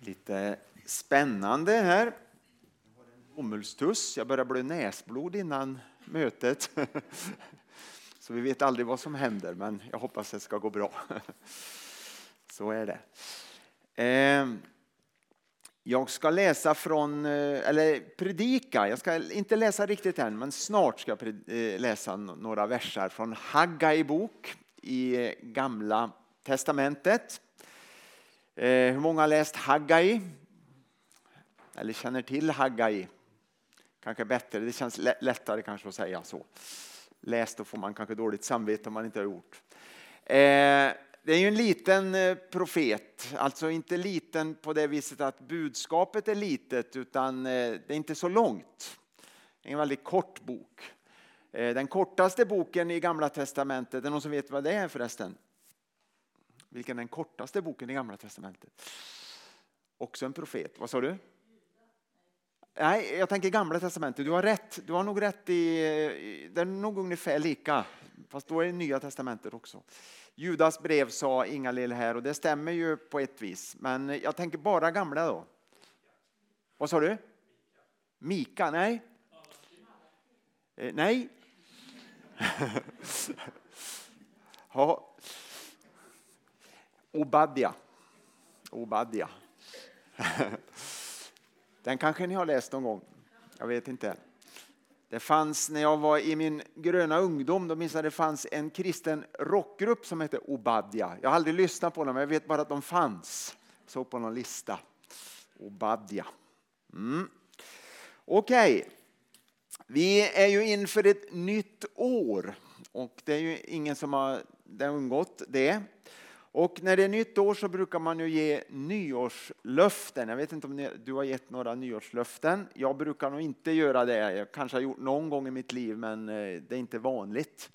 Lite spännande här. Bomullstuss. Jag börjar blöda näsblod innan mötet. Så vi vet aldrig vad som händer, men jag hoppas det ska gå bra. Så är det. Ehm, jag ska läsa från, eh, eller predika, jag ska inte läsa riktigt än, men snart ska jag eh, läsa några versar från Haggai bok i eh, Gamla Testamentet. Eh, hur många har läst Haggai? Eller känner till Haggai? Kanske bättre, det känns lättare kanske att säga så. Läst då får man kanske dåligt samvete om man inte har gjort. Eh, det är ju en liten eh, profet, alltså inte liten på det viset att budskapet är litet utan det är inte så långt. Det är en väldigt kort bok. Den kortaste boken i Gamla Testamentet, är det någon som vet vad det är förresten? Vilken är den kortaste boken i Gamla Testamentet? Också en profet, vad sa du? Nej, jag tänker Gamla Testamentet. Du har rätt. Du har nog rätt i, det är nog ungefär lika, fast då är det Nya Testamentet också. Judas brev sa Inga-Lill här och det stämmer ju på ett vis. Men jag tänker bara gamla då. Vad sa du? Mika? Nej. Eh, nej. ja. Obadja. Obadja. Den kanske ni har läst någon gång. Jag vet inte. Det fanns när jag var i min gröna ungdom, då minns jag det fanns en kristen rockgrupp som hette Obadja. Jag har aldrig lyssnat på dem, men jag vet bara att de fanns. Jag såg på någon lista. Obadja. Mm. Okej, okay. vi är ju inför ett nytt år och det är ju ingen som har undgått det. Och när det är nytt år så brukar man ju ge nyårslöften. Jag vet inte om du har gett några nyårslöften. Jag brukar nog inte göra det. Jag kanske har gjort någon gång i mitt liv men eh, det är inte vanligt.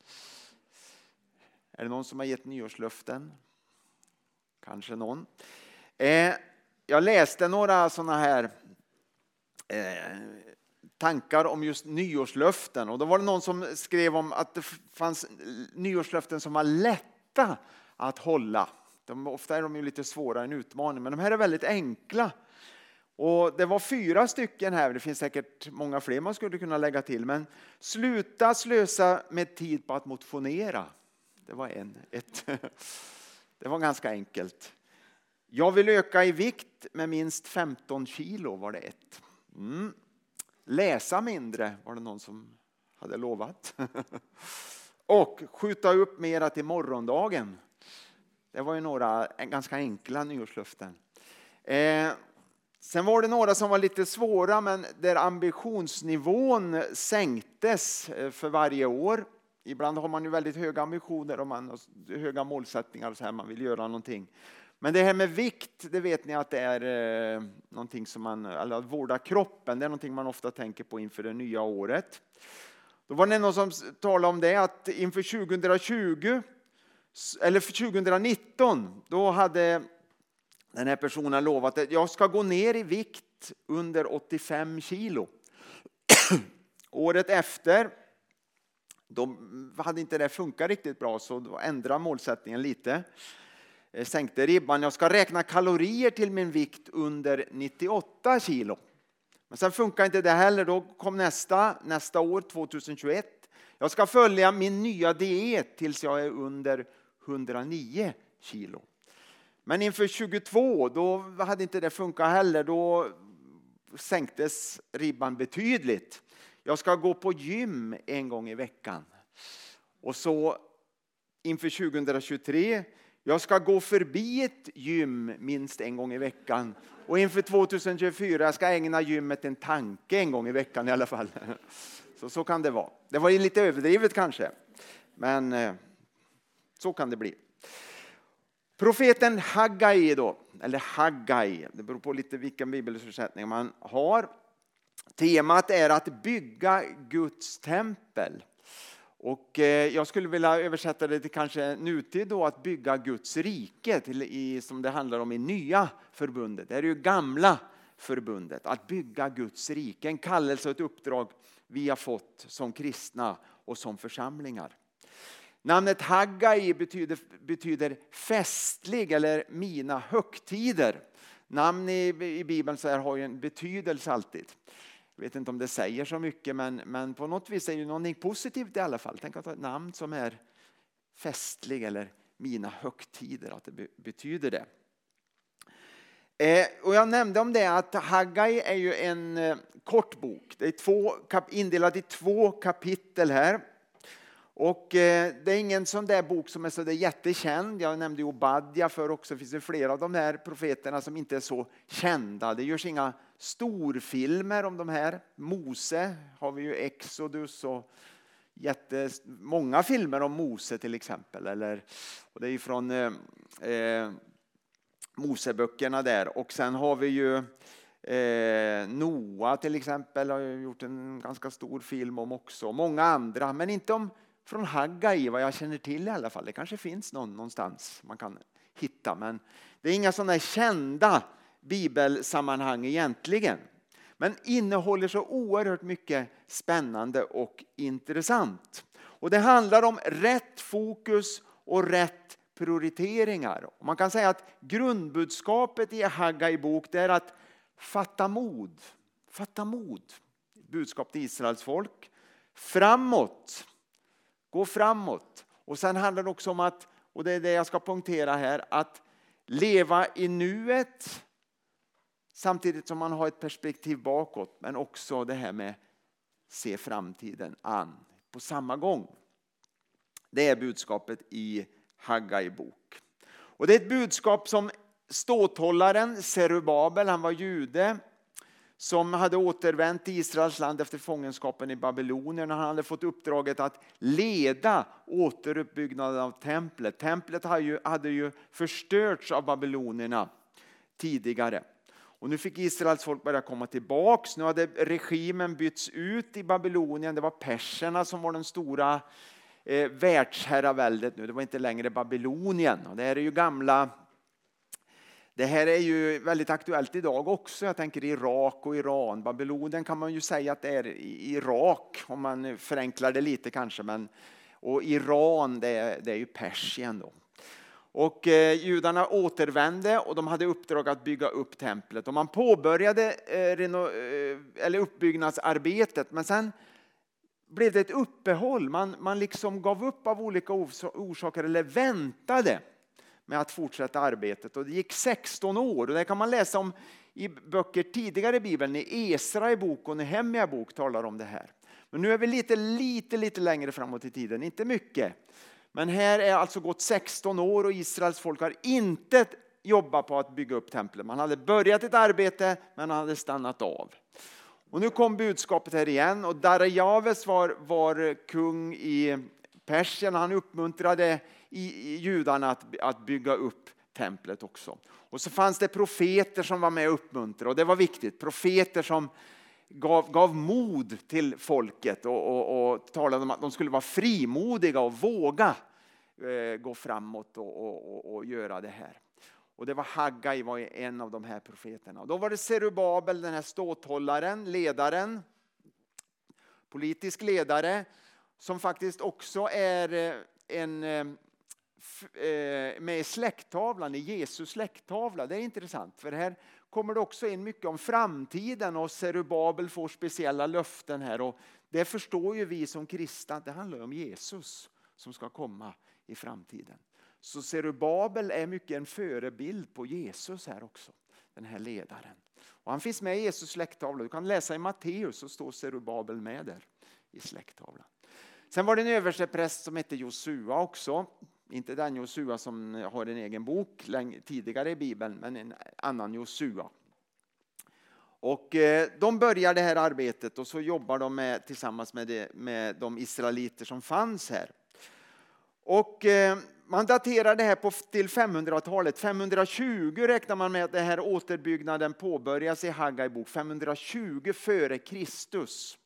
Är det någon som har gett nyårslöften? Kanske någon. Eh, jag läste några sådana här eh, tankar om just nyårslöften och då var det någon som skrev om att det fanns nyårslöften som var lätta att hålla. De, ofta är de ju lite svårare än utmaning, men de här är väldigt enkla. Och Det var fyra stycken här, det finns säkert många fler man skulle kunna lägga till. Men sluta slösa med tid på att motionera. Det var en. Ett. Det var ganska enkelt. Jag vill öka i vikt med minst 15 kilo var det ett. Mm. Läsa mindre var det någon som hade lovat. Och skjuta upp mera till morgondagen det var ju några ganska enkla nyårslöften. Eh, sen var det några som var lite svåra men där ambitionsnivån sänktes eh, för varje år. Ibland har man ju väldigt höga ambitioner och man har höga målsättningar och så här, man vill göra någonting. Men det här med vikt, det vet ni att det är eh, någonting som man, eller att vårda kroppen, det är någonting man ofta tänker på inför det nya året. Då var det någon som talade om det att inför 2020 eller för 2019, då hade den här personen lovat att jag ska gå ner i vikt under 85 kilo. Året efter, då hade inte det funkat riktigt bra så då ändrade målsättningen lite. Jag sänkte ribban. Jag ska räkna kalorier till min vikt under 98 kilo. Men sen funkar inte det heller. Då kom nästa, nästa år, 2021. Jag ska följa min nya diet tills jag är under 109 kilo. Men inför 22 då hade inte det funkat heller. Då sänktes ribban betydligt. Jag ska gå på gym en gång i veckan. Och så inför 2023 jag ska gå förbi ett gym minst en gång i veckan. Och inför 2024 jag ska ägna gymmet en tanke en gång i veckan i alla fall. Så, så kan det vara. Det var lite överdrivet kanske. Men eh, så kan det bli. Profeten Haggai då, eller Haggai, det beror på lite vilken bibelöversättning man har. Temat är att bygga Guds tempel. Och eh, jag skulle vilja översätta det till kanske nutid då, att bygga Guds rike, till, i, som det handlar om i nya förbundet. Det är ju gamla förbundet, att bygga Guds rike. En kallelse och ett uppdrag vi har fått som kristna och som församlingar. Namnet Haggai betyder, betyder festlig eller mina högtider. Namn i, i Bibeln så här har ju en betydelse alltid. Jag vet inte om det säger så mycket men, men på något vis är det någonting positivt i alla fall. Tänk att ha ett namn som är festlig eller mina högtider, att det betyder det. Eh, och jag nämnde om det att Haggai är ju en eh, kort bok. Det är två, indelat i två kapitel här. Och eh, det är ingen sån där bok som är så där jättekänd. Jag nämnde Obadja för också. Det finns flera av de här profeterna som inte är så kända. Det görs inga storfilmer om de här. Mose har vi ju Exodus och jättemånga filmer om Mose till exempel. Eller, och det är ju från eh, eh, Moseböckerna där. Och sen har vi ju eh, Noa till exempel har gjort en ganska stor film om också. Många andra, men inte om från Haggai vad jag känner till i alla fall. Det kanske finns någon någonstans man kan hitta, men det är inga sådana kända bibelsammanhang egentligen. Men innehåller så oerhört mycket spännande och intressant. Och Det handlar om rätt fokus och rätt prioriteringar. Och man kan säga att grundbudskapet i Haggai bok är att fatta mod. Fatta mod. Budskap till Israels folk. Framåt. Gå framåt. Och sen handlar det också om att, och det är det jag ska punktera här, att leva i nuet samtidigt som man har ett perspektiv bakåt. Men också det här med se framtiden an på samma gång. Det är budskapet i Haggai bok. Och det är ett budskap som ståthållaren Serubabel, han var jude, som hade återvänt till Israels land efter fångenskapen i Babylonien. Han hade fått uppdraget att leda återuppbyggnaden av templet. Templet hade ju, hade ju förstörts av babylonierna tidigare. Och nu fick Israels folk börja komma tillbaks. Nu hade regimen bytts ut i Babylonien. Det var perserna som var den stora eh, världsherraväldet nu. Det var inte längre Babylonien. Och det här är ju gamla det här är ju väldigt aktuellt idag också. Jag tänker Irak och Iran. Babylonien kan man ju säga att det är Irak om man förenklar det lite kanske. Men, och Iran det är, det är ju Persien. Då. Och eh, judarna återvände och de hade uppdrag att bygga upp templet. Och man påbörjade eh, reno, eh, eller uppbyggnadsarbetet men sen blev det ett uppehåll. Man, man liksom gav upp av olika orsaker eller väntade med att fortsätta arbetet. Och det gick 16 år och det kan man läsa om i böcker tidigare i Bibeln. I Esra i bok och Nehemja bok talar om det här. Men nu är vi lite, lite, lite längre framåt i tiden, inte mycket. Men här är alltså gått 16 år och Israels folk har inte jobbat på att bygga upp templet. Man hade börjat ett arbete men man hade stannat av. Och nu kom budskapet här igen och Darajaves var, var kung i Persien. Han uppmuntrade i, judarna att, att bygga upp templet också. Och så fanns det profeter som var med och uppmuntrade och det var viktigt. Profeter som gav, gav mod till folket och, och, och talade om att de skulle vara frimodiga och våga eh, gå framåt och, och, och, göra det här. Och det var Haggai var en av de här profeterna. Och då var det Serubabel, den här ståthållaren, ledaren, politisk ledare, som faktiskt också är eh, en Eh, Eh, med släkttavlan, i Jesus släkttavla. Det är intressant för här kommer det också in mycket om framtiden och Serubabel får speciella löften här. Och det förstår ju vi som kristna att det handlar om Jesus som ska komma i framtiden. Så Serubabel är mycket en förebild på Jesus här också, den här ledaren. Och han finns med i Jesus släkttavla. Du kan läsa i Matteus så står Serubabel med där i släkttavlan. Sen var det en överstepräst som hette Josua också. Inte den Josua som har en egen bok tidigare i Bibeln, men en annan Josua. Och eh, de börjar det här arbetet och så jobbar de med, tillsammans med, det, med de israeliter som fanns här. Och eh, man daterar det här på, till 500-talet. 520 räknar man med att den här återbyggnaden påbörjas i Haggai bok. 520 före Kristus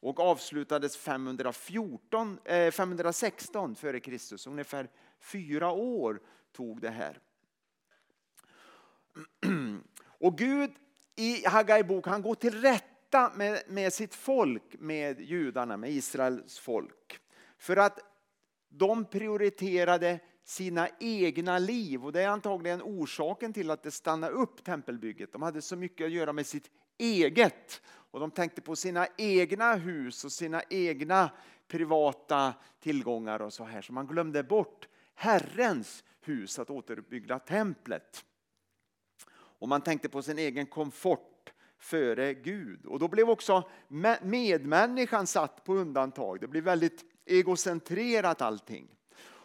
och avslutades 514, eh, 516 f.Kr. Ungefär fyra år tog det här. Och Gud i Haggai bok, han går till rätta med, med sitt folk, med judarna, med Israels folk. För att de prioriterade sina egna liv och det är antagligen orsaken till att det stannade upp tempelbygget. De hade så mycket att göra med sitt eget och de tänkte på sina egna hus och sina egna privata tillgångar och så här. Så man glömde bort Herrens hus, att återuppbygga templet. Och man tänkte på sin egen komfort före Gud. Och då blev också medmänniskan satt på undantag. Det blev väldigt egocentrerat allting.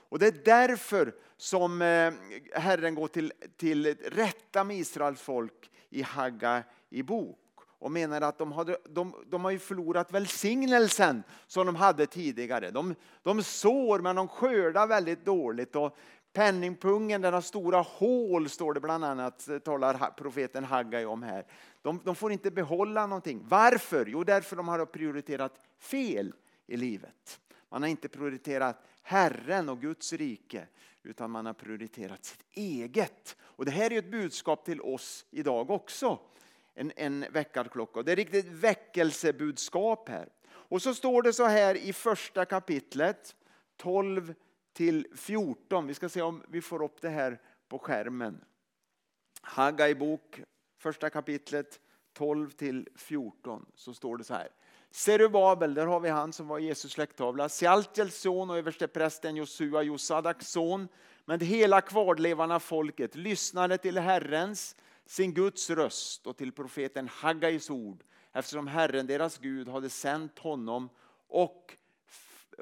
Och det är därför som eh, Herren går till, till rätta med Israels folk i Hagga i bok och menar att de, hade, de, de har ju förlorat välsignelsen som de hade tidigare. De, de sår men de skördar väldigt dåligt. Och penningpungen den har stora hål står det bland annat, eh, talar profeten Haggai om här. De, de får inte behålla någonting. Varför? Jo, därför de har prioriterat fel i livet. Man har inte prioriterat Herren och Guds rike utan man har prioriterat sitt eget. Och Det här är ett budskap till oss idag också en, en väckarklocka. Det är riktigt väckelsebudskap här. Och så står det så här i första kapitlet 12 till 14. Vi ska se om vi får upp det här på skärmen. Haggai bok, första kapitlet 12 till 14 så står det så här. Serubabel, där har vi han som var Jesus släkttavla. Sealtiels son och översteprästen Josua, Josadaks son. Men hela kvarlevarna folket lyssnade till Herrens, sin Guds röst och till profeten Haggais ord eftersom Herren, deras Gud, hade sänt honom och,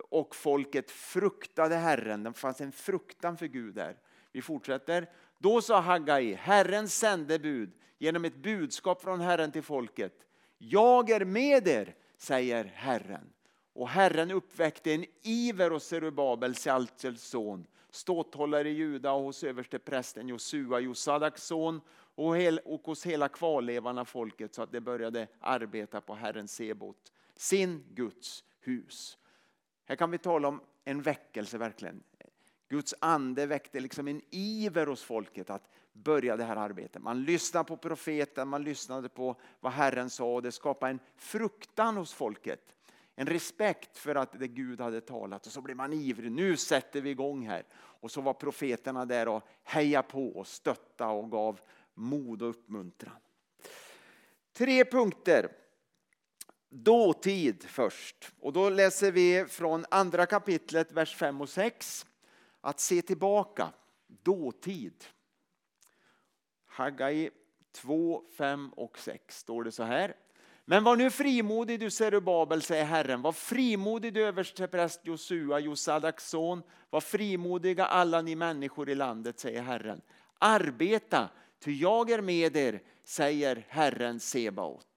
och folket fruktade Herren. Det fanns en fruktan för Gud där. Vi fortsätter. Då sa Haggai, Herrens sändebud, genom ett budskap från Herren till folket. Jag är med er, säger Herren. Och Herren uppväckte en iver hos Zerubabel, Sealtiels son, ståthållare i Juda och hos översteprästen Josua, Josadaks son och, hel, och hos hela kvarlevarna folket så att det började arbeta på Herren Sebot, sin Guds hus. Här kan vi tala om en väckelse verkligen. Guds ande väckte liksom en iver hos folket att börja det här arbetet. Man lyssnade på profeten, man lyssnade på vad Herren sa och det skapade en fruktan hos folket. En respekt för att det Gud hade talat och så blev man ivrig. Nu sätter vi igång här. Och så var profeterna där och hejade på och stötta och gav mod och uppmuntran. Tre punkter. Dåtid först. Och då läser vi från andra kapitlet, vers 5 och 6. Att se tillbaka, dåtid. Haggai 2, 5 och 6 står det så här. Men var nu frimodig du Serubabel, säger Herren. Var frimodig du överstepräst Josua, Josadaks son. Var frimodiga alla ni människor i landet, säger Herren. Arbeta Ty jag är med er, säger Herren Sebaot.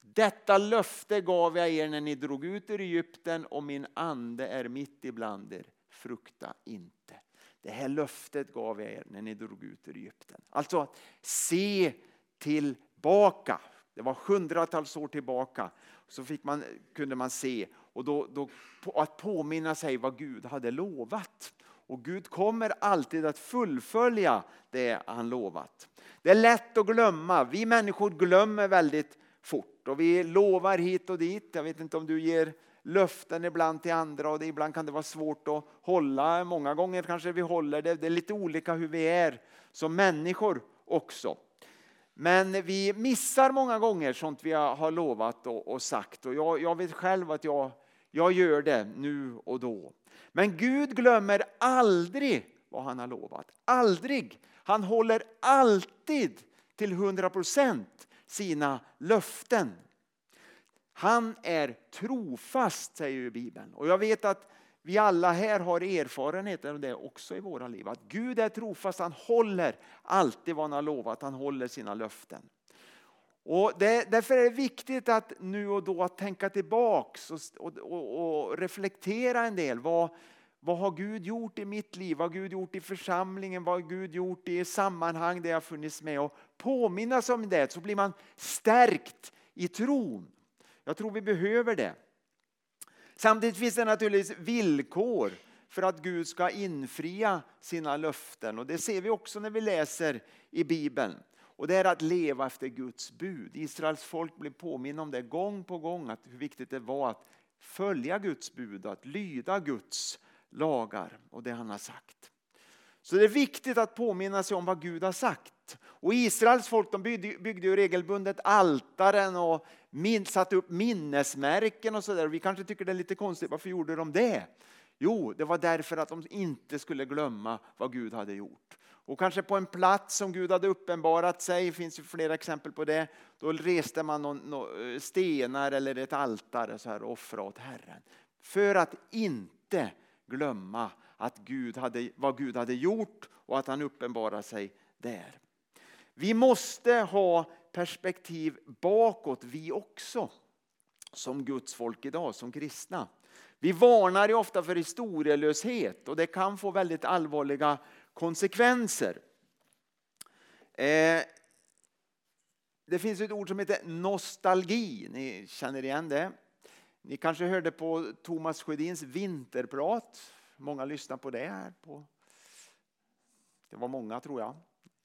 Detta löfte gav jag er när ni drog ut ur Egypten och min ande är mitt ibland er. Frukta inte. Det här löftet gav jag er när ni drog ut ur Egypten. Alltså, se tillbaka. Det var hundratals år tillbaka. Så fick man, kunde man se och då, då, att påminna sig vad Gud hade lovat. Och Gud kommer alltid att fullfölja det han lovat. Det är lätt att glömma. Vi människor glömmer väldigt fort och vi lovar hit och dit. Jag vet inte om du ger löften ibland till andra och det, ibland kan det vara svårt att hålla. Många gånger kanske vi håller det. Det är lite olika hur vi är som människor också. Men vi missar många gånger sånt vi har lovat och, sagt. Och jag, jag vet själv att jag, jag gör det nu och då. Men Gud glömmer aldrig vad han har lovat. Aldrig. Han håller alltid till 100 procent sina löften. Han är trofast, säger ju Bibeln. Och jag vet att vi alla här har erfarenhet av det också i våra liv. Att Gud är trofast, han håller alltid vad han har lovat, han håller sina löften. Och det, därför är det viktigt att nu och då tänka tillbaks och, och, och, reflektera en del. Vad, vad har Gud gjort i mitt liv? Vad har Gud gjort i församlingen? Vad har Gud gjort i sammanhang där jag funnits med? Och påminnas om det så blir man stärkt i tron. Jag tror vi behöver det. Samtidigt finns det naturligtvis villkor för att Gud ska infria sina löften. Och Det ser vi också när vi läser i Bibeln. Och Det är att leva efter Guds bud. Israels folk blev påminna om det gång på gång, att hur viktigt det var att följa Guds bud, att lyda Guds lagar och det han har sagt. Så det är viktigt att påminna sig om vad Gud har sagt. Och Israels folk de byggde, byggde ju regelbundet altaren och min, satte upp minnesmärken och sådär. Vi kanske tycker det är lite konstigt, varför gjorde de det? Jo, det var därför att de inte skulle glömma vad Gud hade gjort. Och kanske på en plats som Gud hade uppenbarat sig, det finns ju flera exempel på det, då reste man någon, någon eh, stenar eller ett altare så här och offrade åt Herren. För att inte glömma att Gud hade, vad Gud hade gjort och att han uppenbarade sig där. Vi måste ha perspektiv bakåt vi också, som Guds folk idag, som kristna. Vi varnar ju ofta för historielöshet och det kan få väldigt allvarliga konsekvenser. Eh, det finns ett ord som heter nostalgi, ni känner igen det. Ni kanske hörde på Thomas Sjödins vinterprat. Många lyssnar på det här. På. Det var många tror jag.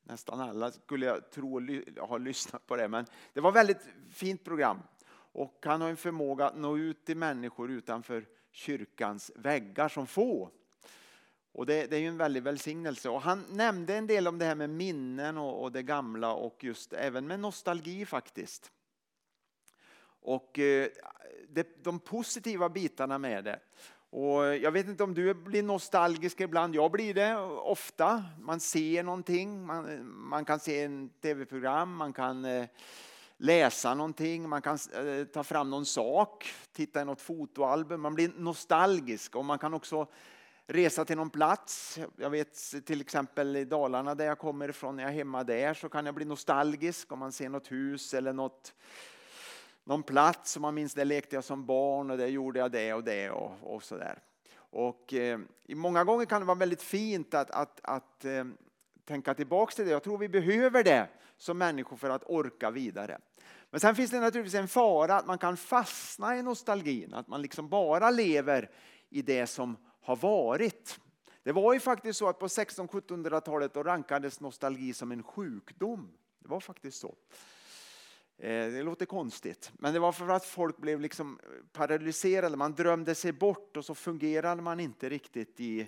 Nästan alla skulle jag tro har lyssnat på det. Men det var ett väldigt fint program. Och han har en förmåga att nå ut till människor utanför kyrkans väggar som få. Och det, det, är ju en väldig välsignelse. Och han nämnde en del om det här med minnen och, och det gamla och just även med nostalgi faktiskt. Och eh, det, de positiva bitarna med det. Och jag vet inte om du blir nostalgisk ibland, jag blir det ofta. Man ser någonting, man, man kan se en tv-program, man kan eh, läsa någonting, man kan eh, ta fram någon sak, titta i något fotoalbum, man blir nostalgisk och man kan också resa till någon plats. Jag vet till exempel i Dalarna där jag kommer ifrån, när jag är hemma där så kan jag bli nostalgisk om man ser något hus eller något, någon plats som man minns, där lekte jag som barn och där gjorde jag det och det och, och sådär. Och eh, många gånger kan det vara väldigt fint att, att, att eh, tänka tillbaka till det. Jag tror vi behöver det som människor för att orka vidare. Men sen finns det naturligtvis en fara att man kan fastna i nostalgin, att man liksom bara lever i det som har varit. Det var ju faktiskt så att på 1600-1700-talet rankades nostalgi som en sjukdom. Det var faktiskt så. Eh, det låter konstigt, men det var för att folk blev liksom paralyserade. Man drömde sig bort och så fungerade man inte riktigt i,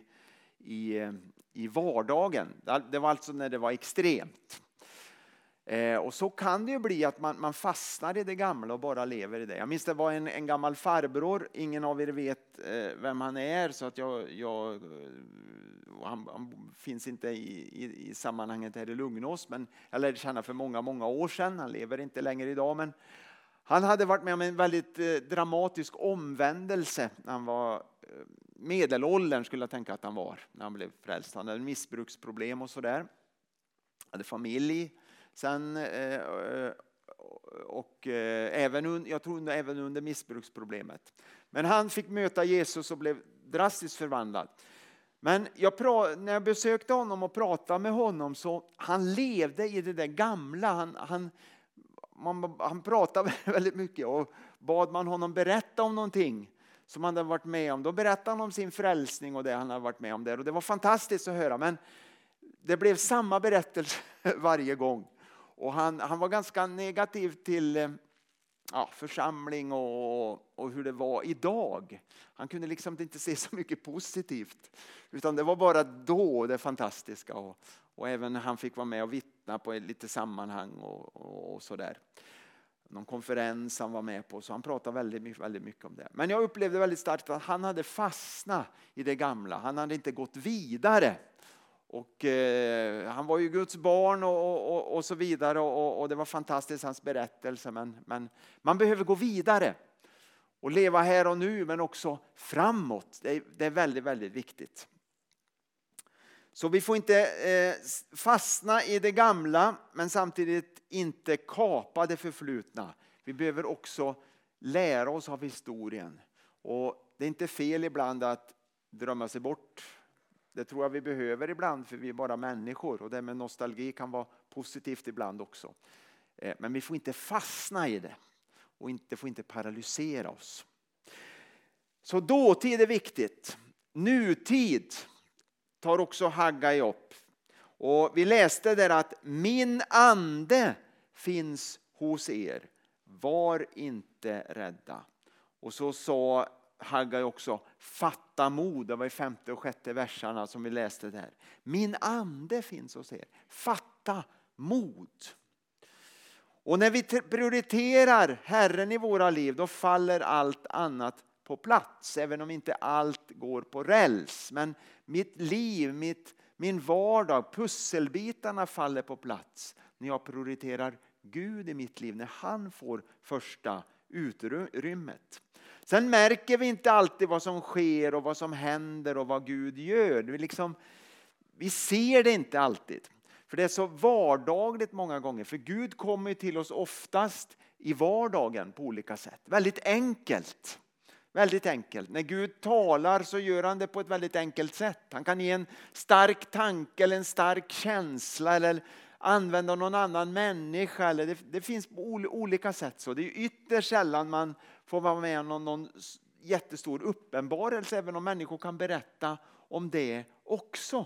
i, eh, i vardagen. Det var alltså när det var extremt. Eh, och så kan det ju bli att man, man fastnar i det gamla och bara lever i det. Jag minns det var en, en gammal farbror, ingen av er vet eh, vem han är så att jag, jag eh, han, han, finns inte i, i, i, sammanhanget här i Lugnås men jag lärde känna för många, många år sedan. Han lever inte längre idag men han hade varit med om en väldigt eh, dramatisk omvändelse när han var eh, medelåldern skulle jag tänka att han var när han blev frälst. Han hade missbruksproblem och sådär. Hade familj Sen, eh, och eh, även, jag tror även under missbruksproblemet. Men han fick möta Jesus och blev drastiskt förvandlad. Men jag, när jag besökte honom och pratade med honom så han levde i det där gamla. Han, han, man, han pratade väldigt mycket och bad man honom berätta om någonting som han hade varit med om. Då berättade han om sin frälsning och det han hade varit med om där. Och det var fantastiskt att höra. Men det blev samma berättelse varje gång. Och han, han var ganska negativ till eh, ja, församling och, och hur det var idag. Han kunde liksom inte se så mycket positivt. Utan det var bara då det fantastiska. Och, och även han fick vara med och vittna på lite sammanhang och, och, och sådär. Någon konferens han var med på, så han pratade väldigt, väldigt mycket om det. Men jag upplevde väldigt starkt att han hade fastnat i det gamla. Han hade inte gått vidare. Och, eh, han var ju Guds barn och, och, och så vidare och, och, det var fantastiskt hans berättelse. Men, men man behöver gå vidare och leva här och nu men också framåt. Det är, det är väldigt, väldigt viktigt. Så vi får inte eh, fastna i det gamla men samtidigt inte kapa det förflutna. Vi behöver också lära oss av historien. Och Det är inte fel ibland att drömma sig bort det tror jag vi behöver ibland för vi är bara människor och det med nostalgi kan vara positivt ibland också. Eh, men vi får inte fastna i det och inte, får inte paralysera oss. Så dåtid är viktigt. Nutid tar också Haggai upp. Och vi läste där att min ande finns hos er. Var inte rädda. Och så sa Haggai också fatta mod. Det var i femte och sjätte verserna som vi läste där. Min ande finns hos er. Fatta mod. Och när vi prioriterar Herren i våra liv då faller allt annat på plats. Även om inte allt går på räls. Men mitt liv, mitt, min vardag, pusselbitarna faller på plats när jag prioriterar Gud i mitt liv. När han får första utrymmet. Sen märker vi inte alltid vad som sker och vad som händer och vad Gud gör. Vi, liksom, vi ser det inte alltid. För det är så vardagligt många gånger. För Gud kommer till oss oftast i vardagen på olika sätt. Väldigt enkelt. Väldigt enkelt. När Gud talar så gör han det på ett väldigt enkelt sätt. Han kan ge en stark tanke eller en stark känsla eller använda någon annan människa. Eller det, det finns på olika sätt. så. Det är ytterst sällan man får vara med om någon, någon jättestor uppenbarelse även om människor kan berätta om det också.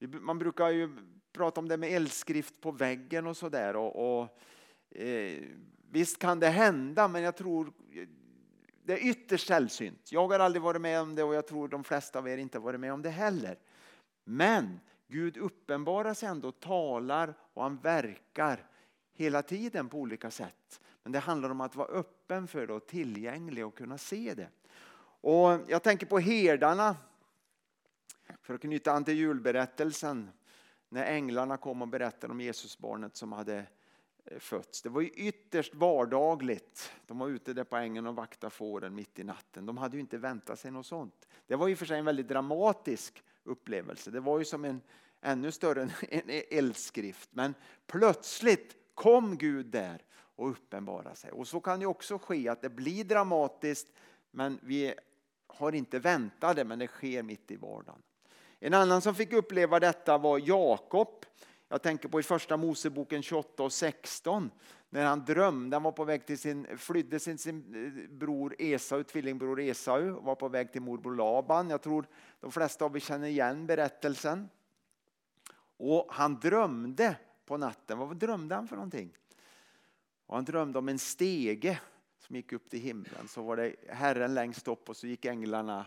Man brukar ju prata om det med eldskrift på väggen och sådär. Och, och eh, visst kan det hända men jag tror det är ytterst sällsynt. Jag har aldrig varit med om det och jag tror de flesta av er inte varit med om det heller. Men Gud uppenbarar sig ändå, talar och han verkar hela tiden på olika sätt. Men det handlar om att vara öppen för det och tillgänglig och kunna se det. Och jag tänker på herdarna. För att knyta an till julberättelsen. När änglarna kom och berättade om Jesusbarnet som hade eh, fötts. Det var ju ytterst vardagligt. De var ute där på ängen och vaktade fåren mitt i natten. De hade ju inte väntat sig något sånt. Det var ju för sig en väldigt dramatisk upplevelse. Det var ju som en ännu större en eldskrift. Men plötsligt kom Gud där och uppenbarade sig. Och så kan det också ske att det blir dramatiskt men vi har inte väntat det men det sker mitt i vardagen. En annan som fick uppleva detta var Jakob. Jag tänker på i första Moseboken 28 och 16 när han drömde, han var på väg till sin, flydde sin, sin eh, bror Esau, tvillingbror Esau och var på väg till morbror Laban. Jag tror de flesta av er känner igen berättelsen. Och han drömde på natten. Vad drömde han för någonting? Och han drömde om en stege som gick upp till himlen. Så var det Herren längst upp och så gick änglarna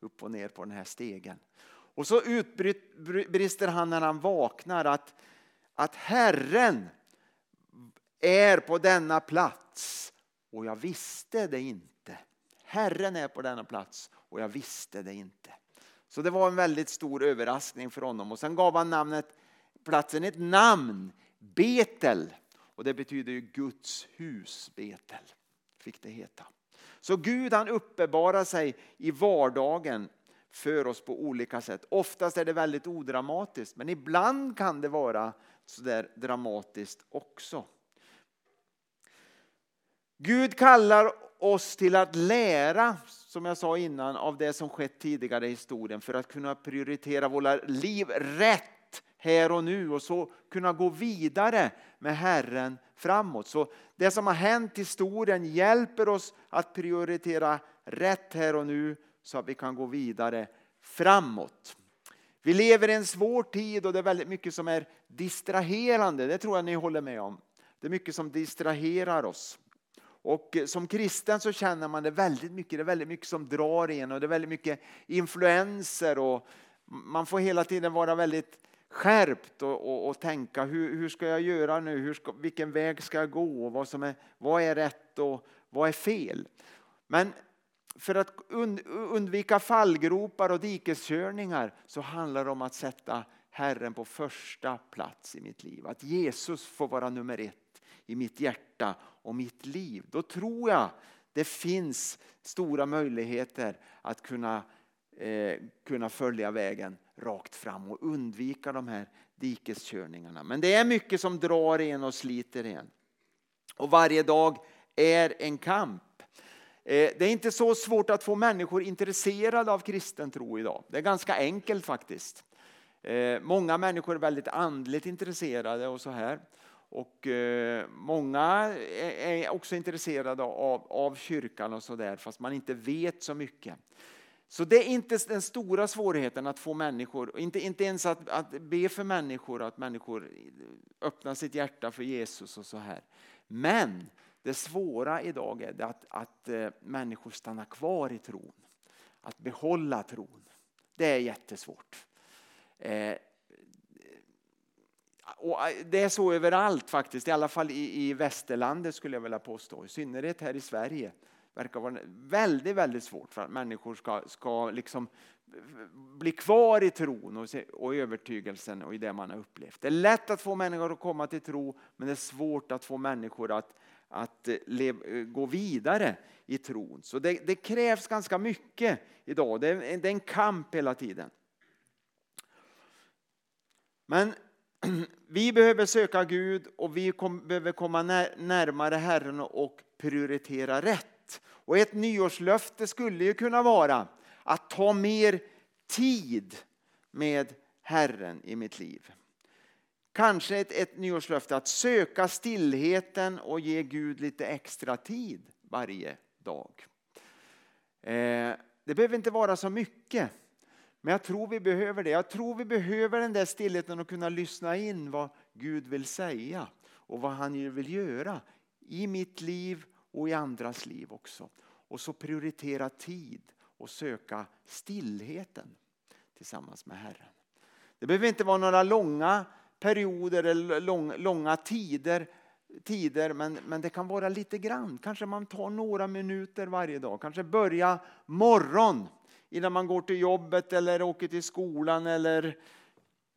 upp och ner på den här stegen. Och så utbrister han när han vaknar att, att Herren är på denna plats och jag visste det inte. Herren är på denna plats och jag visste det inte. Så det var en väldigt stor överraskning för honom. Och sen gav han namnet, platsen ett namn, Betel. Och det betyder ju Guds hus, Betel. Fick det heta. Så Gud han uppenbarar sig i vardagen för oss på olika sätt. Oftast är det väldigt odramatiskt men ibland kan det vara sådär dramatiskt också. Gud kallar oss till att lära, som jag sa innan, av det som skett tidigare i historien för att kunna prioritera våra liv rätt här och nu och så kunna gå vidare med Herren framåt. Så det som har hänt i historien hjälper oss att prioritera rätt här och nu så att vi kan gå vidare framåt. Vi lever i en svår tid och det är väldigt mycket som är distraherande. Det tror jag ni håller med om. Det är mycket som distraherar oss. Och eh, som kristen så känner man det väldigt mycket. Det är väldigt mycket som drar en och det är väldigt mycket influenser. Och man får hela tiden vara väldigt skärpt och, och, och tänka hur, hur, ska jag göra nu? Hur ska, vilken väg ska jag gå? Vad, som är, vad är rätt och vad är fel? Men för att undvika fallgropar och dikeskörningar så handlar det om att sätta Herren på första plats i mitt liv. Att Jesus får vara nummer ett i mitt hjärta och mitt liv. Då tror jag det finns stora möjligheter att kunna, eh, kunna följa vägen rakt fram och undvika de här dikeskörningarna. Men det är mycket som drar en och sliter en. Och varje dag är en kamp. Eh, det är inte så svårt att få människor intresserade av kristen tro idag. Det är ganska enkelt faktiskt. Eh, många människor är väldigt andligt intresserade och så här. Och eh, många är också intresserade av, av kyrkan och sådär fast man inte vet så mycket. Så det är inte den stora svårigheten att få människor, inte, inte ens att, att be för människor, att människor öppnar sitt hjärta för Jesus och så här. Men Det svåra idag är att, att eh, människor stannar kvar i tron. Att behålla tron. Det är jättesvårt. Eh, och eh, det är så överallt faktiskt, i alla fall i, i västerlandet skulle jag vilja påstå. I synnerhet här i Sverige verkar vara väldigt, väldigt svårt för att människor ska, ska liksom eh, bli kvar i tron och, och övertygelsen och i det man har upplevt. Det är lätt att få människor att komma till tro men det är svårt att få människor att, att eh, lev, gå vidare i tron. Så det, det, krävs ganska mycket idag. Det är, det är en kamp hela tiden. Men vi behöver söka Gud och vi kom, behöver komma närmare Herren och prioritera rätt. Och ett nyårslöfte skulle ju kunna vara att ta mer tid med Herren i mitt liv. Kanske ett, ett nyårslöfte att söka stillheten och ge Gud lite extra tid varje dag. Eh, det behöver inte vara så mycket. Men jag tror vi behöver det. Jag tror vi behöver den där stillheten och kunna lyssna in vad Gud vill säga och vad han vill göra i mitt liv och i andras liv också. Och så prioritera tid och söka stillheten tillsammans med Herren. Det behöver inte vara några långa perioder eller lång, långa tider, tider men, men det kan vara lite grann. Kanske man tar några minuter varje dag. Kanske börja morgon innan man går till jobbet eller åker till skolan eller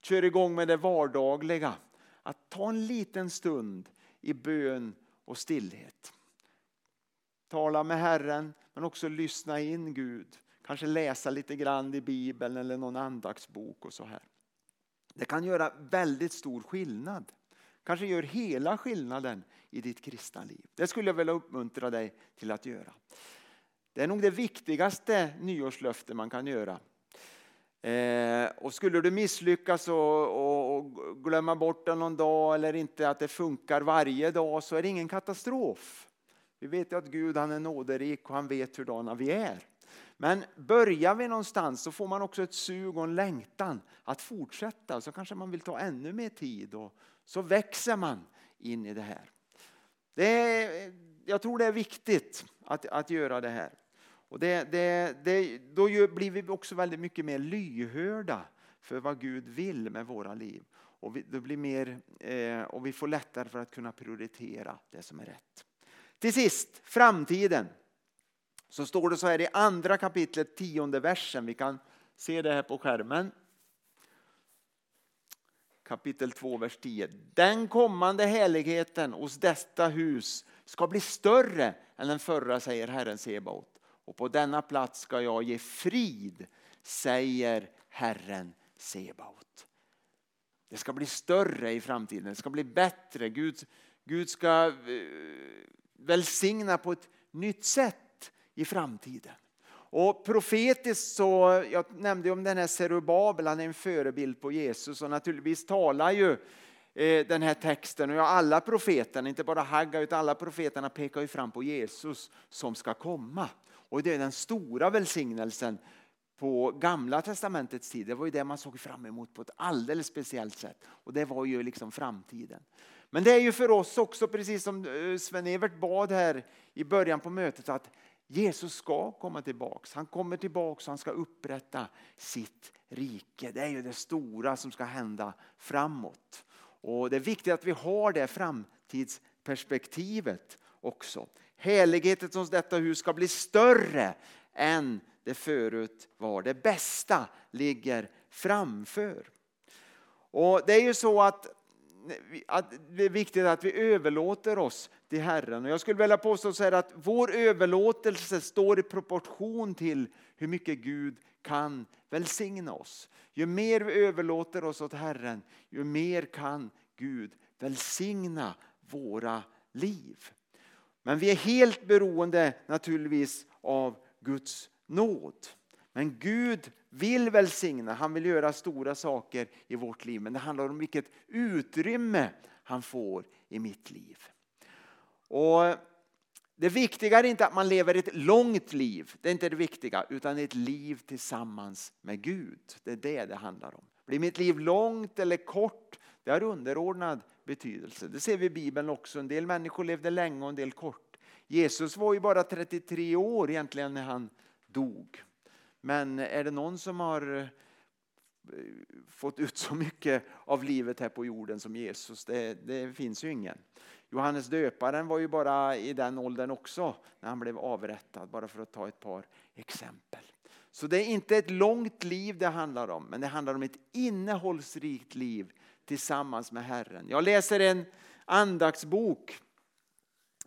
kör igång med det vardagliga. Att ta en liten stund i bön och stillhet. Tala med Herren men också lyssna in Gud. Kanske läsa lite grann i Bibeln eller någon andaktsbok och så här. Det kan göra väldigt stor skillnad. Kanske gör hela skillnaden i ditt kristna liv. Det skulle jag vilja uppmuntra dig till att göra. Det är nog det viktigaste nyårslöfte man kan göra. Eh, och skulle du misslyckas och, och, och, glömma bort det någon dag eller inte att det funkar varje dag så är det ingen katastrof. Vi vet ju att Gud han är nåderik och han vet hurdana vi är. Men börjar vi någonstans så får man också ett sug och en längtan att fortsätta. Så kanske man vill ta ännu mer tid och så växer man in i det här. Det är, jag tror det är viktigt att, att göra det här. Och det, det, det, då blir vi också väldigt mycket mer lyhörda för vad Gud vill med våra liv. Och vi, det blir mer, eh, och vi får lättare för att kunna prioritera det som är rätt. Till sist, framtiden. Så står det så här i andra kapitlet, tionde versen. Vi kan se det här på skärmen. Kapitel 2, vers 10. Den kommande härligheten hos detta hus ska bli större än den förra, säger Herren Sebaot. Och på denna plats ska jag ge frid, säger Herren Sebaot. Det ska bli större i framtiden, det ska bli bättre. Gud, Gud ska eh, välsigna på ett nytt sätt i framtiden. Och profetiskt så, jag nämnde om den här Serubabel, han är en förebild på Jesus och naturligtvis talar ju eh, den här texten och alla profeterna, inte bara Hagga utan alla profeterna pekar ju fram på Jesus som ska komma. Och det är den stora välsignelsen på gamla testamentets tid. Det var ju det man såg fram emot på ett alldeles speciellt sätt. Och det var ju liksom framtiden. Men det är ju för oss också, precis som eh, Sven-Evert bad här i början på mötet, att Jesus ska komma tillbaks. Han kommer tillbaks och han ska upprätta sitt rike. Det är ju det stora som ska hända framåt. Och Det är viktigt att vi har det framtidsperspektivet också. Härligheten hos detta hus ska bli större än det förut var. Det bästa ligger framför. Och Det är ju så att, att det är viktigt att vi överlåter oss till Herren. Och jag skulle vilja påstå så här att vår överlåtelse står i proportion till hur mycket Gud kan välsigna oss. Ju mer vi överlåter oss åt Herren, ju mer kan Gud välsigna våra liv. Men vi är helt beroende naturligtvis av Guds nåd. Men Gud vill välsigna, han vill göra stora saker i vårt liv. Men det handlar om vilket utrymme han får i mitt liv. Och det viktiga är inte att man lever ett långt liv, det är inte det viktiga, utan ett liv tillsammans med Gud. Det är det det handlar om. Blir mitt liv långt eller kort, det är underordnad betydelse. Det ser vi i Bibeln också. En del människor levde länge och en del kort. Jesus var ju bara 33 år egentligen när han dog. Men är det någon som har eh, fått ut så mycket av livet här på jorden som Jesus? Det, det finns ju ingen. Johannes döparen var ju bara i den åldern också när han blev avrättad, bara för att ta ett par exempel. Så det är inte ett långt liv det handlar om, men det handlar om ett innehållsrikt liv tillsammans med Herren. Jag läser en andaktsbok.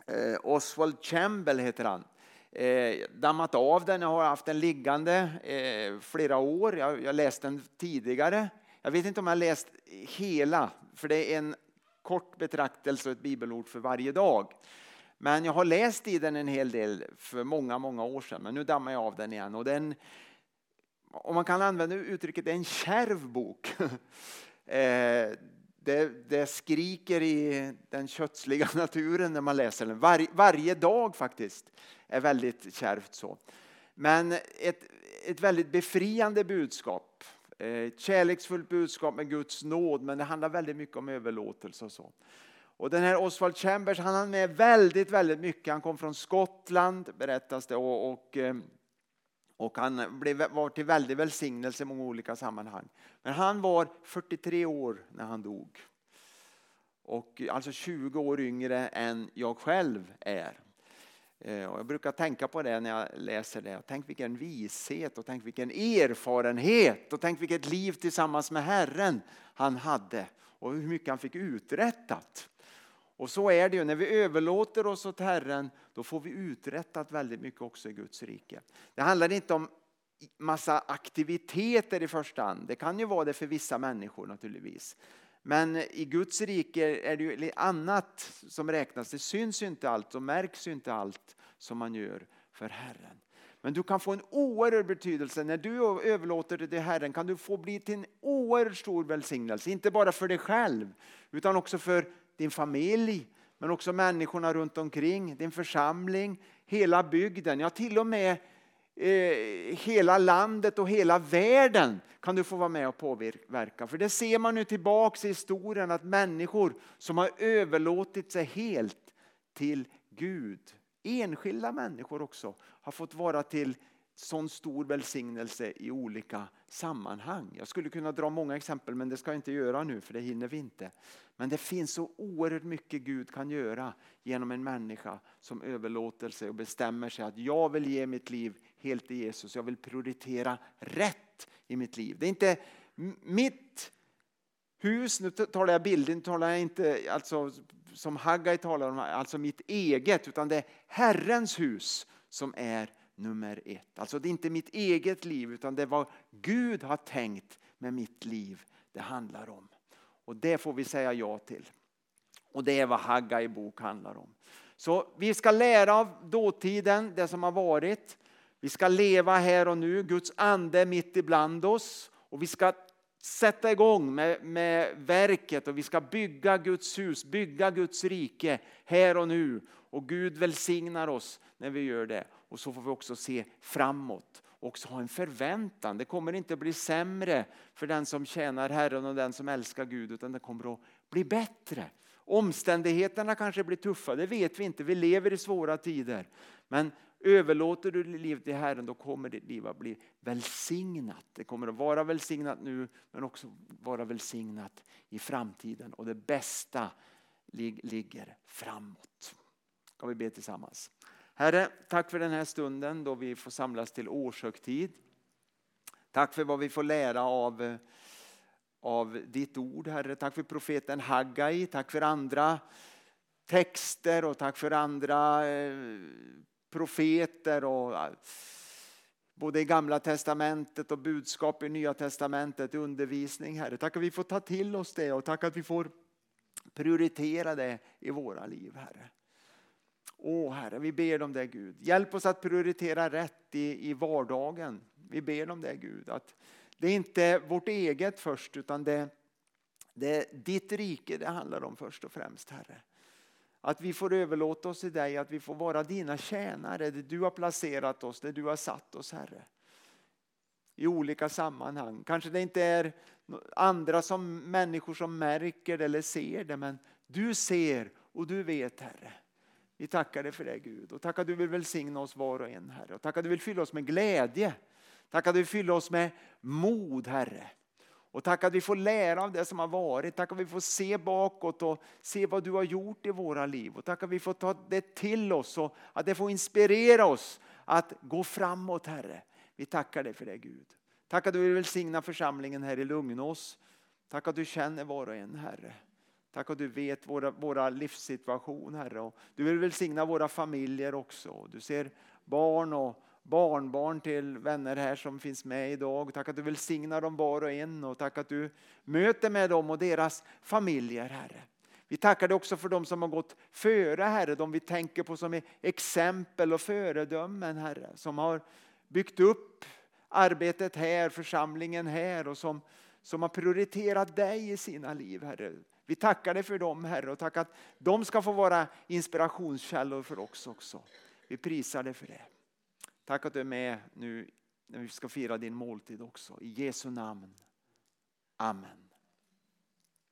Eh, Oswald Campbell heter han. Eh, dammat av den, jag har haft den liggande eh, flera år. Jag, jag läste den tidigare. Jag vet inte om jag läst hela, för det är en kort betraktelse och ett bibelord för varje dag. Men jag har läst i den en hel del för många, många år sedan. Men nu dammar jag av den igen. Och den, om man kan använda uttrycket, det är en kärv bok. Eh, det, det, skriker i den kötsliga naturen när man läser den. Var, varje dag faktiskt är väldigt kärvt så. Men ett, ett väldigt befriande budskap. Eh, ett kärleksfullt budskap med Guds nåd, men det handlar väldigt mycket om överlåtelse och så. Och den här Oswald Chambers, han har med väldigt, väldigt mycket. Han kom från Skottland, berättas det. Och, och, eh, och han blev, var till väldig välsignelse i många olika sammanhang. Men han var 43 år när han dog. Och alltså 20 år yngre än jag själv är. Eh, och jag brukar tänka på det när jag läser det. Tänk vilken vishet och tänk vilken erfarenhet och tänk vilket liv tillsammans med Herren han hade och hur mycket han fick uträttat. Och så är det ju, när vi överlåter oss åt Herren då får vi uträttat väldigt mycket också i Guds rike. Det handlar inte om massa aktiviteter i första hand. Det kan ju vara det för vissa människor naturligtvis. Men i Guds rike är det ju annat som räknas. Det syns ju inte allt och märks ju inte allt som man gör för Herren. Men du kan få en oerhörd betydelse. När du överlåter det till Herren kan du få bli till en oerhört stor välsignelse. Inte bara för dig själv utan också för din familj, men också människorna runt omkring, din församling, hela bygden, ja till och med eh, hela landet och hela världen kan du få vara med och påverka. För det ser man nu tillbaks i historien att människor som har överlåtit sig helt till Gud, enskilda människor också, har fått vara till sån stor välsignelse i olika sammanhang. Jag skulle kunna dra många exempel men det ska jag inte göra nu för det hinner vi inte. Men det finns så oerhört mycket Gud kan göra genom en människa som överlåter sig och bestämmer sig att jag vill ge mitt liv helt till Jesus. Jag vill prioritera rätt i mitt liv. Det är inte mitt hus, nu talar jag bildligt, talar jag inte alltså, som Haggai talar om, alltså mitt eget, utan det är Herrens hus som är nummer ett. Alltså det är inte mitt eget liv utan det är vad Gud har tänkt med mitt liv det handlar om. Och det får vi säga ja till. Och det är vad Haggai bok handlar om. Så vi ska lära av dåtiden, det som har varit. Vi ska leva här och nu, Guds ande är mitt ibland oss. Och vi ska sätta igång med, med verket och vi ska bygga Guds hus, bygga Guds rike här och nu. Och Gud välsignar oss när vi gör det. Och så får vi också se framåt och också ha en förväntan. Det kommer inte bli sämre för den som tjänar Herren och den som älskar Gud utan det kommer att bli bättre. Omständigheterna kanske blir tuffa, det vet vi inte. Vi lever i svåra tider. Men överlåter du ditt liv till Herren då kommer ditt liv att bli välsignat. Det kommer att vara välsignat nu men också vara välsignat i framtiden. Och det bästa ligger framåt. Ska vi be tillsammans. Herre, tack för den här stunden då vi får samlas till årshögtid. Tack för vad vi får lära av, av ditt ord, Herre. Tack för profeten Haggai, tack för andra texter och tack för andra eh, profeter och eh, både i gamla testamentet och budskap i nya testamentet, undervisning, Herre. Tack att vi får ta till oss det och tack att vi får prioritera det i våra liv, Herre. Åh Herre, vi ber om det Gud. Hjälp oss att prioritera rätt i, i vardagen. Vi ber om det Gud. Att det är inte vårt eget först utan det, det är ditt rike det handlar om först och främst Herre. Att vi får överlåta oss till dig, att vi får vara dina tjänare. Det du har placerat oss, det du har satt oss Herre. I olika sammanhang. Kanske det inte är andra som människor som märker det eller ser det. Men du ser och du vet Herre. Vi tackar dig för det Gud och tack att du vill välsigna oss var och en Herre. Och tack att du vill fylla oss med glädje. Tack att du vill fylla oss med mod Herre. Och tack att vi får lära av det som har varit. Tack att vi får se bakåt och se vad du har gjort i våra liv. Och tack att vi får ta det till oss och att det får inspirera oss att gå framåt Herre. Vi tackar dig för det Gud. Tack att du vill välsigna församlingen här i Lugnås. Tack att du känner var och en Herre. Tack att du vet våra, våra livssituation Herre. Och du vill välsigna våra familjer också. Du ser barn och barnbarn till vänner här som finns med idag. Tack att du välsignar dem var och en och tack att du möter med dem och deras familjer Herre. Vi tackar dig också för dem som har gått före Herre, de vi tänker på som exempel och föredömen Herre. Som har byggt upp arbetet här, församlingen här och som, som har prioriterat dig i sina liv Herre. Vi tackar dig för dem Herre och tack att de ska få vara inspirationskällor för oss också. Vi prisar dig för det. Tack att du är med nu när vi ska fira din måltid också. I Jesu namn. Amen.